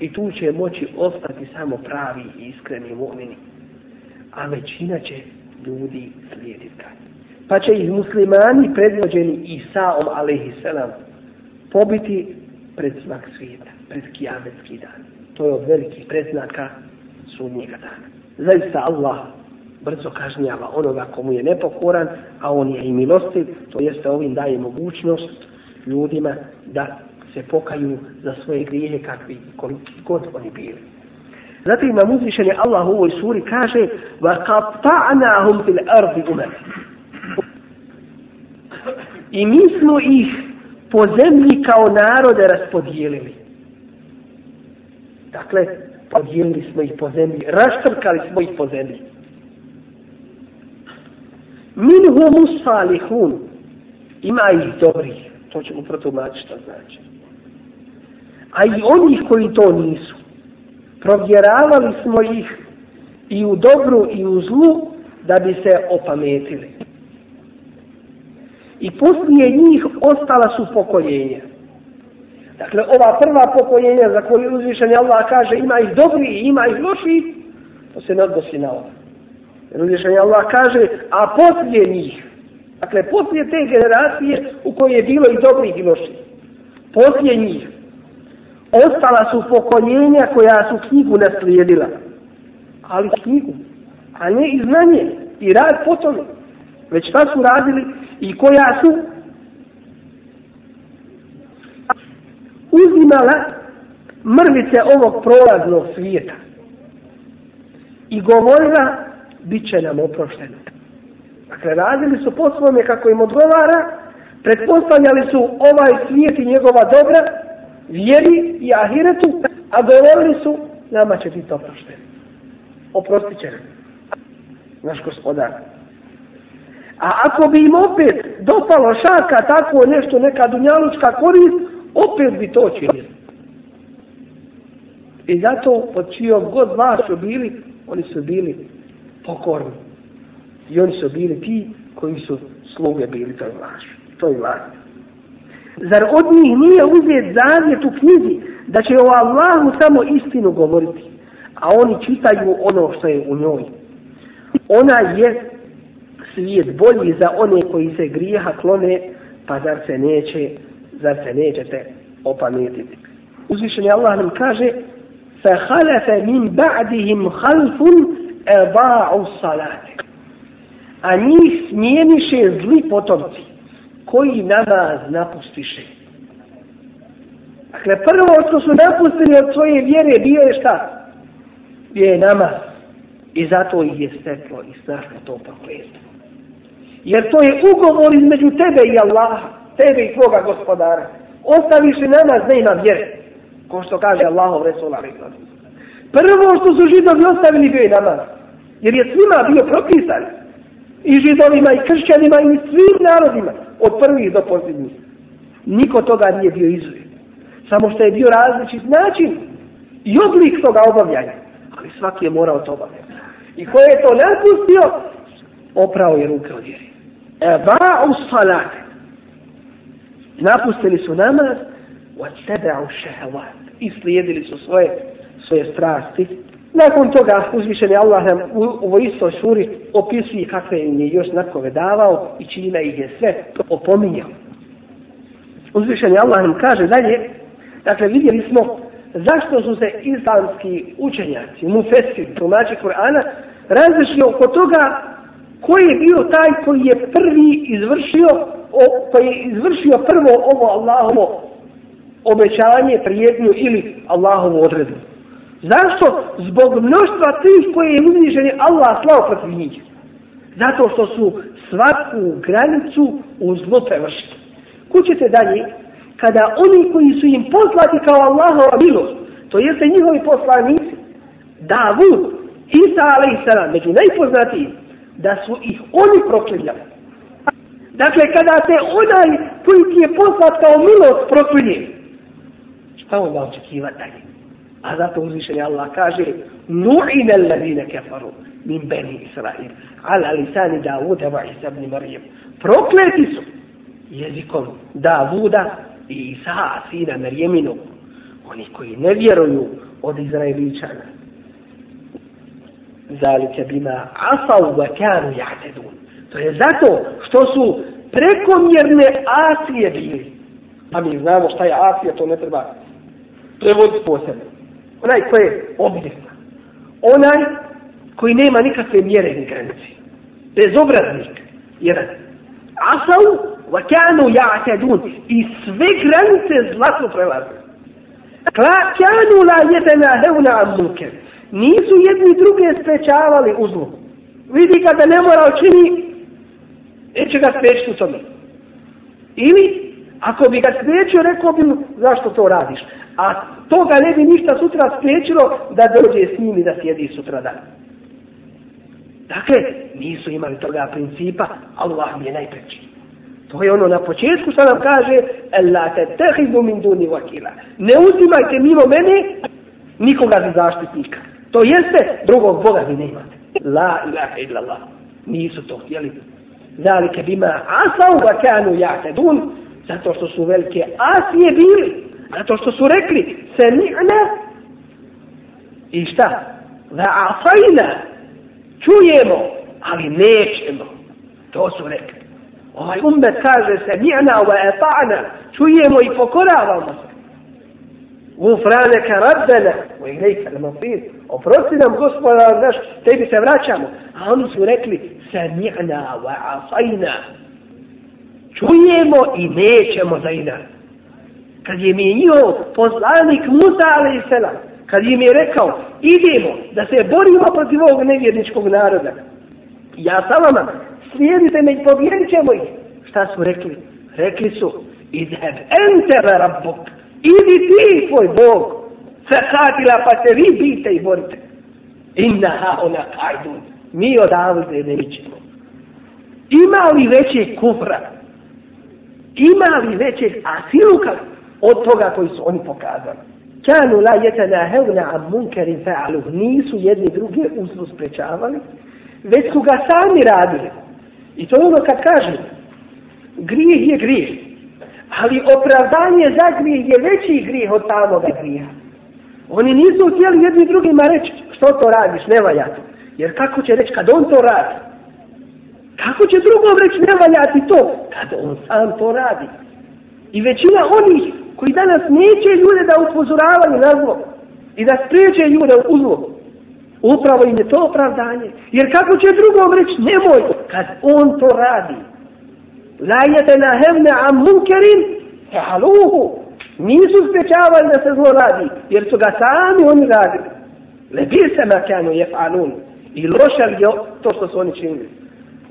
I tu će moći ostati samo pravi i iskreni mu'mini a većina će ljudi slijediti Pa će ih muslimani predvođeni Isaom alaihissalam pobiti pred svak svijeta, pred kijametski dan. To je od velikih predznaka sudnjega dana. Zaista Allah brzo kažnjava onoga komu je nepokoran, a on je i milostiv, to jeste ovim daje mogućnost ljudima da se pokaju za svoje grijehe kakvi koliki god oni bili. Zatim nam uzvišen je Allah u ovoj suri kaže وَقَطَعْنَاهُمْ فِي الْأَرْضِ أُمَرِ I mi smo ih po zemlji kao narode raspodijelili. Dakle, podijelili smo ih po zemlji, raštrkali smo ih po zemlji. Minhumu salihun. Ima ih dobrih. To ćemo protumačiti što znači. A i onih koji to nisu provjeravali smo ih i u dobru i u zlu da bi se opametili. I poslije njih ostala su pokoljenja. Dakle, ova prva pokoljenja za koju uzvišenje Allah kaže ima ih dobri i ima ih loši, to se ne odnosi na ovo. Jer uzvišenje Allah kaže, a poslije njih, dakle, poslije te generacije u kojoj je bilo i dobri i loši, poslije njih, ostala su pokoljenja koja su knjigu naslijedila. Ali knjigu, a ne i znanje i rad po tome. Već šta su radili i koja su uzimala mrvice ovog prolaznog svijeta i govorila bit će nam oprošteno. Dakle, radili su po svome kako im odgovara, pretpostavljali su ovaj svijet i njegova dobra, vjeri i ahiretu, a govorili su, nama će biti oprošteno. Oprostit će naš gospodar. A ako bi im opet dopalo šaka tako nešto, neka dunjalučka korist, opet bi to činili. I zato pod čijom god vlašću bili, oni su bili pokorni. I oni su bili ti koji su sluge bili toj vlašću, toj vlašću. Zar od njih nije uzet zavjet u knjizi da će o Allahu samo istinu govoriti, a oni čitaju ono što je u njoj. Ona je svijet bolji za one koji se grijeha klone, pa zar se neće, zar se nećete opametiti. Uzvišeni Allah nam kaže فَحَلَفَ مِنْ بَعْدِهِمْ خَلْفٌ eba'u salate. A njih smijeniše zli potomci koji namaz napustiše. Dakle, prvo što su napustili od svoje vjere bio je šta? Bio je namaz. I zato ih je steklo i strašno to prokletstvo. Jer to je ugovor između tebe i Allaha, tebe i tvoga gospodara. Ostaviš li namaz, ne ima vjere. Ko što kaže Allahov Resul Ali Prvo što su židovi ostavili bio je namaz. Jer je svima bio propisan. I židovima, i kršćanima, i svim narodima. Od prvih do posljednjih. Niko toga nije bio izuzet. Samo što je bio različit način i oblik toga obavljanja. Ali svaki je morao to obavljati. I ko je to napustio, oprao je ruke od vjeri. E salat. Napustili su namaz, wa teba'u šehevat. I slijedili su svoje, svoje strasti. Nakon toga uzvišen je Allah nam u ovoj istoj suri opisuje kakve im je još znakove davao i čina ih je sve opominjao. Uzvišen je Allah nam kaže dalje, dakle vidjeli smo zašto su se islamski učenjaci, mufesir, tumači Kur'ana, različili oko toga koji je bio taj koji je prvi izvršio, o, koji je izvršio prvo ovo Allahovo obećanje, prijednju ili Allahovu odredbu. Zašto? Zbog mnoštva tih koje je uzvišen Allah slao protiv njih. Zato što su svaku granicu u zlo prevršili. Kućete dalje, kada oni koji su im poslati kao Allahova milost, to jeste njihovi poslanici, Davud, Isa a.s. među najpoznatijim, da su ih oni proklinjali. Dakle, kada te onaj koji ti je poslat kao milost proklinje, šta onda očekiva dalje? A zato uzvišenje Allah kaže Nu'ina alladine kefaru min beni Israil ala lisani Davuda wa Isa ibn Marijem. Prokleti su jezikom Davuda i Isa, sina Marijeminu, oni koji ne vjeruju od Izraeličana. Zalike bima asau wa kanu ja'tedun. To je zato što su prekomjerne asije bili. A mi znamo šta je asija, to ne treba prevoditi posebno. Onaj koji je objekta. Onaj koji nema nikakve mjere ni granice. Bezobraznik. Jedan. Asau wa kanu ja'tedun. I sve granice zlatno prelaze. Kanu la jedena hevna amuker. Nisu jedni druge sprečavali u zlu. Vidi kada ne mora učini, neće ga spriječiti u tome. Ili, ako bi ga spriječio, rekao bi mu, zašto to radiš? A toga ne bi ništa sutra spriječilo da dođe s njim i da sjedi sutra dan. Dakle, nisu imali toga principa, Allah mi je najpreći. To je ono na početku što nam kaže Ela te tehidu min duni vakila. Ne uzimajte mimo mene nikoga za zaštitnika. To jeste drugog Boga vi ne imate. La ilaha illallah. Nisu to htjeli. Zalike bima asav wa kanu ja'tedun. Zato što su velike asije bili. Zato što su rekli sami'na i šta? Da čujemo, ali nećemo. To su rekli. Ovaj umet kaže se mi'na. Čujemo i pokoravamo se. Gufraneka rabbena. Wa ilajka al-masir. Oprosti nam gospodar naš, tebi se vraćamo. A oni su rekli sami'na wa asajna. Čujemo i nećemo za inar. Kad je mi njihov poslanik Musa a.s. selam, kad im je rekao, idemo da se borimo protiv ovog nevjerničkog naroda. Ja sa vama slijedite me i pobjedit ćemo ih. Šta su rekli? Rekli su, idheb ente rabbuk. Idi ti, tvoj Bog. Fekatila pa se vi bite i borite. Inna ha ona kajdun. Mi odavde ne ićemo. Ima li veće kufra? Ima li većeg asiluka od toga koji su oni pokazali? Kanu la jetana hevna am munkerin fa'aluh. Nisu jedni druge uzlu sprečavali, već su ga sami radili. I to je ono kad kažu, grijeh je grijeh, ali opravdanje za grijeh je veći grijeh od samoga grijeha. Oni nisu htjeli jedni drugima reći, što to radiš, ne valja to. Jer kako će reći kad on to radi? Kako će drugom reći ne valja ti to? Kad on sam to radi. I većina onih koji danas neće ljude da upozoravaju na zlo i da spriječe ljude u zlo, Upravo im je to opravdanje. Jer kako će drugom reći, nemoj, kad on to radi. La na hevne am munkerin, haluhu. Nisu sprečavali da se zlo radi, jer su ga sami oni radili. Lebi se makanu je falun. I loša li je to što su oni činili.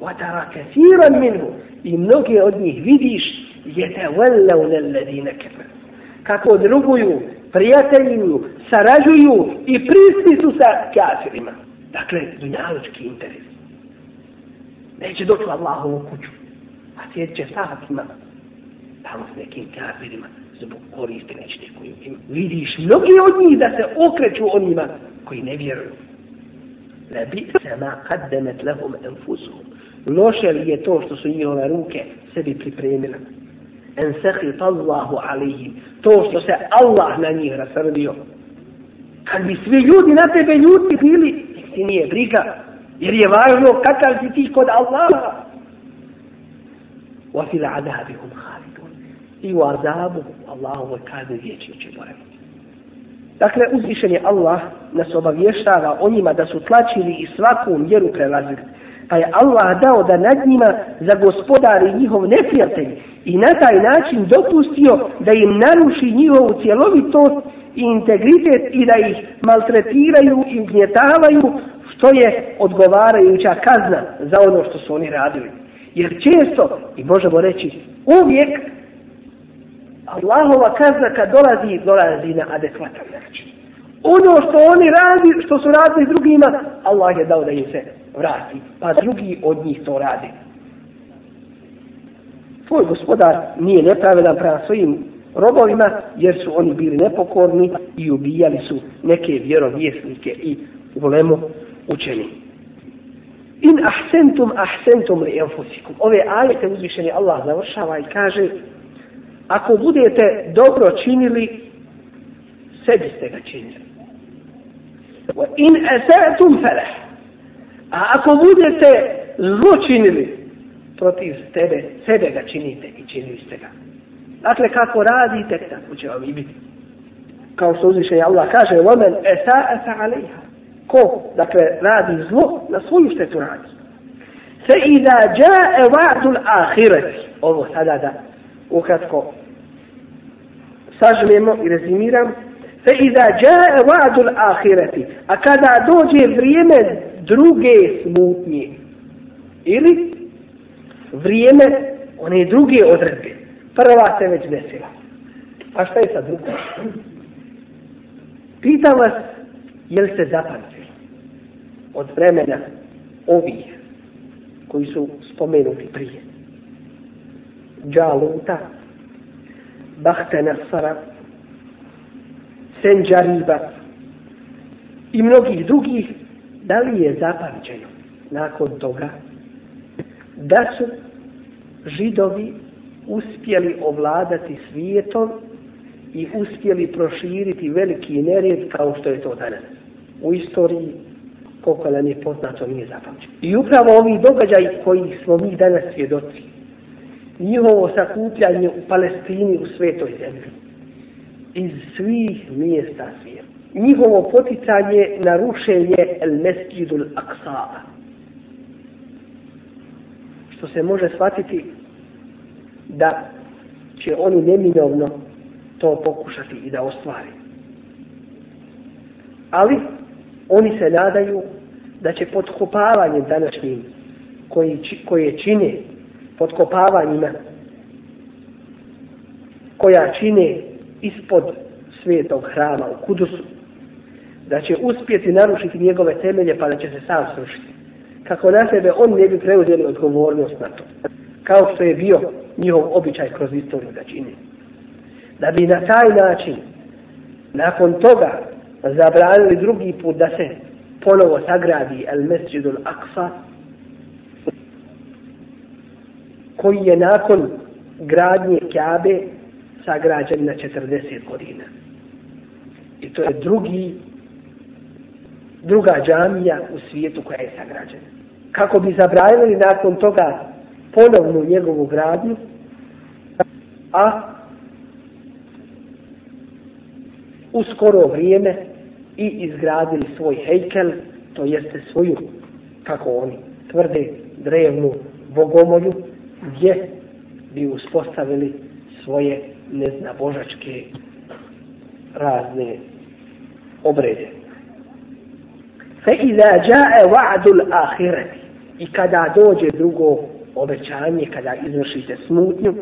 وترى كثيرا minhu. I mnoge od njih vidiš, je te velav. Kako druguju, prijateljuju, sarađuju i prisni su sa kafirima. Dakle, dunjalučki interes. Neće doći u Allahovu kuću, a sjedit će sahatima tamo s nekim kafirima zbog koriste nečite koju ima. vidiš mnogi od njih da se okreću onima koji ne vjeruju. La bi se ma kaddemet lehum enfusuhum. Loše li je to što su njihove ruke sebi pripremile? En sehit Allahu alihim. To što se Allah na njih rasrdio. Kad bi svi ljudi na tebe ljudi bili, ti nije briga. Jer je važno kakav si ti kod Allaha. Wa fil adabihum khalidun. I u azabu Allahovoj kazni vječi će. Dakle, uzvišen je Allah nas obavještava o njima da su tlačili i svaku mjeru prelazili. Pa je Allah dao da nad njima za gospodari njihov neprijatelj i na taj način dopustio da im naruši njihovu cjelovitost i integritet i da ih maltretiraju i ugnjetavaju što je odgovarajuća kazna za ono što su oni radili. Jer često, i možemo reći uvijek, Allahova kazna kad dolazi, dolazi na adekvatan način. Ono što oni radi, što su radili drugima, Allah je dao da im se vrati. Pa drugi od njih to radi. Tvoj gospodar nije nepravedan prema svojim robovima, jer su oni bili nepokorni i ubijali su neke vjerovjesnike i volemo učeni. In ahsentum ahsentum li enfusikum. Ove ajete uzvišeni Allah završava i kaže ako budete dobro činili, sebi ste ga činili. Wa in asatum falah. A ako budete zlo činili, protiv tebe, sebe ga činite i činili ste ga. Dakle, kako radite, tako će vam i biti. Kao što uzviše Allah kaže, وَمَنْ أَسَاءَ فَعَلَيْهَا Ko, dakle, radi zlo, na svoju štetu radi. فَإِذَا جَاءَ وَعْدُ الْآخِرَةِ Ovo sada da ukratko sažmemo i rezimiramo. فإذا جاء وعد الآخرة أكذا دوجي vrijeme druge smutnje ili vrijeme one druge odredbe. Prva se već desila. A šta je sa drugom? Pitam vas jel se zapamtili od vremena ovih koji su spomenuti prije? Džaluta Bahte Nasara Senđariba i mnogih drugih, da li je zapamćeno nakon toga da su židovi uspjeli ovladati svijetom i uspjeli proširiti veliki nered kao što je to danas. U istoriji koliko nam je poznato nije zapamćeno. I upravo ovi događaj koji smo mi danas svjedoci, njihovo sakupljanje u Palestini u svetoj zemlji, iz svih mjesta svijeta. Njihovo poticanje na rušenje El Mesjidul Aksa. Što se može shvatiti da će oni neminovno to pokušati i da ostvari. Ali oni se nadaju da će podkopavanje današnjim koji, koje čine podkopavanjima koja čine ispod svetog hrama u Kudusu, da će uspjeti narušiti njegove temelje pa da će se sam srušiti. Kako na sebe on ne bi preuzeli odgovornost na to. Kao što je bio njihov običaj kroz istoriju da čini. Da bi na taj način, nakon toga, zabranili drugi put da se ponovo sagradi El Mesjidul Aqsa, koji je nakon gradnje Kjabe sagrađen na 40 godina. I to je drugi, druga džamija u svijetu koja je sagrađena. Kako bi zabranili nakon toga ponovnu njegovu gradnju, a u skoro vrijeme i izgradili svoj hejkel to jeste svoju, kako oni tvrde, drevnu bogomolju, gdje bi uspostavili svoje neznabožačke razne obrede. Fe iza jae wa'dul ahireti i kada dođe drugo obećanje, kada izvršite smutnju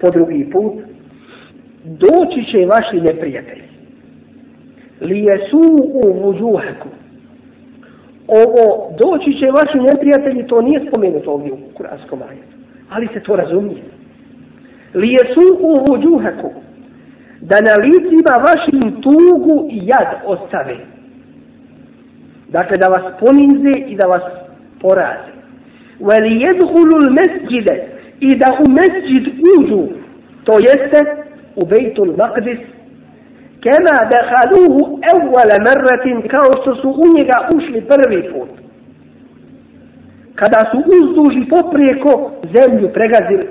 po drugi put, doći će vaši neprijatelji. Li jesu u vuđuheku. Ovo, doći će vaši neprijatelji, to nije spomenuto ovdje u kuranskom ajetu. Ali se to razumije. Li jesu u vuđuheku. Da na licima vašim tugu i jad ostave. Dakle, da vas ponize i da vas poraze. Veli jedhulu mesđide i da u mesđid uđu, to jeste u Bejtul Maqdis, kema dehaluhu evvale merratin kao što su u njega ušli prvi put. Kada su uzduži poprijeko zemlju pregazili.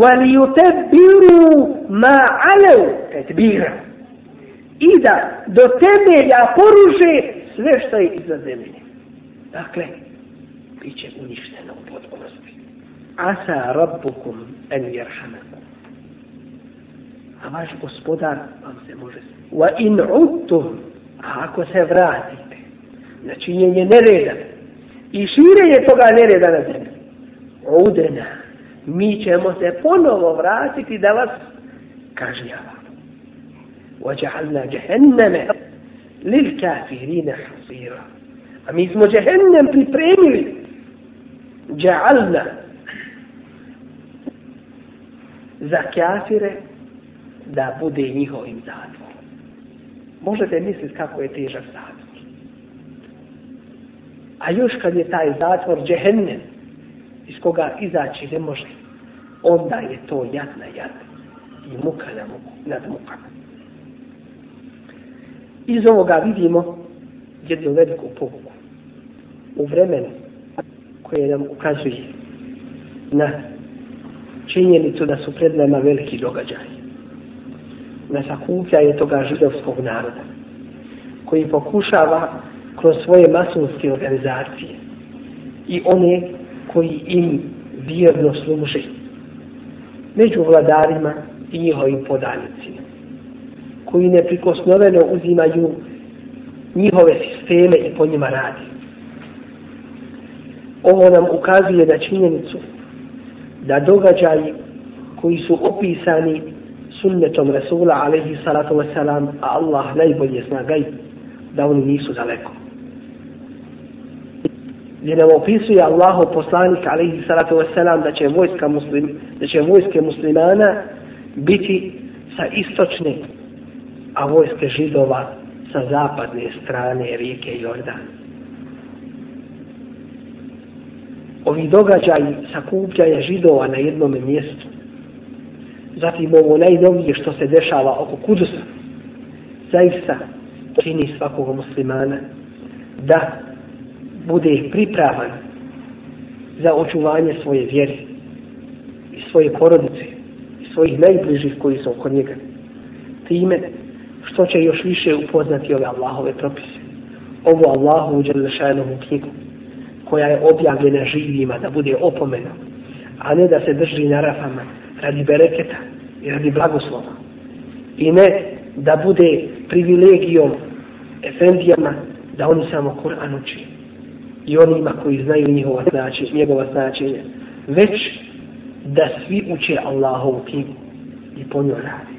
Veli jutebiru ma alev tetbira. I da do temelja poruže sve što je iza zemlje. Dakle, bit će uništeno u potpunosti. Asa rabbukum en jerhamakum. A vaš gospodar vam se može... Wa in uttum, a ako se vratite na činjenje nereda i širenje toga nereda na zemlji, udena, mi ćemo se ponovo vratiti da vas kažnjavamo. وجعلنا جهنم lil kafirina hasira. A mi smo džehennem pripremili. Džaalna. Za kafire da bude njihovim zatvorom. Možete misliti kako je težak zatvor. A još kad je taj zatvor džehennem, iz koga izaći ne može, onda je to jadna jadna i muka na, muku, nad mukama. Iz ovoga vidimo jednu veliku pouku u vremenu koje nam ukazuje na činjenicu da su pred nama veliki događaj. Na sakupljanje toga židovskog naroda koji pokušava kroz svoje masonske organizacije i one koji im vjerno služe među vladarima i njihovim podanicima koji neprikosnoveno uzimaju njihove sisteme i po njima radi ovo nam ukazuje na činjenicu da događaji koji su opisani sunnetom Rasula alaihi salatu wasalam, a Allah najbolje zna gaj, da oni nisu daleko. Gdje nam opisuje Allahu poslanik alaihi salatu wasalam da će vojska muslim, da će vojske muslimana biti sa istočne, a vojske židova sa zapadne strane rijeke Jordan. ovi događaji sakupljanja židova na jednom mjestu. Zatim ovo najnovije što se dešava oko Kudusa. Zaista čini svakog muslimana da bude pripravan za očuvanje svoje vjere i svoje porodice i svojih najbližih koji su oko njega. Time što će još više upoznati ove Allahove propise. Ovo Allahu uđele šajnom knjigu koja je objavljena živima da bude opomena, a ne da se drži na rafama radi bereketa i radi blagoslova. I ne da bude privilegijom efendijama da oni samo Kur'an uči i onima koji znaju njihova značenja, njegova značenja, već da svi uče Allahovu knjigu i po njoj radi.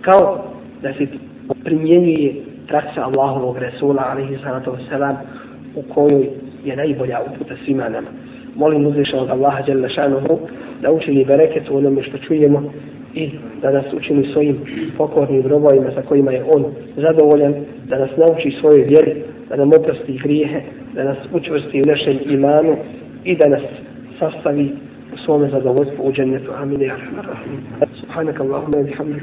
Kao da se primjenjuje praksa Allahovog Resula, alaihi salatu wasalam, u kojoj je najbolja uputa svima nama. Molim uzvišenog Allaha Jalla šanuhu da učini bereket u onome što čujemo i da nas učini svojim pokornim robovima sa kojima je On zadovoljan, da nas nauči svoje vjeri, da nam oprosti grijehe, da nas učvrsti u našem imanu i da nas sastavi u svome zadovoljstvu u džennetu. Amin. Ja Subhanak Allahumma bihamdik.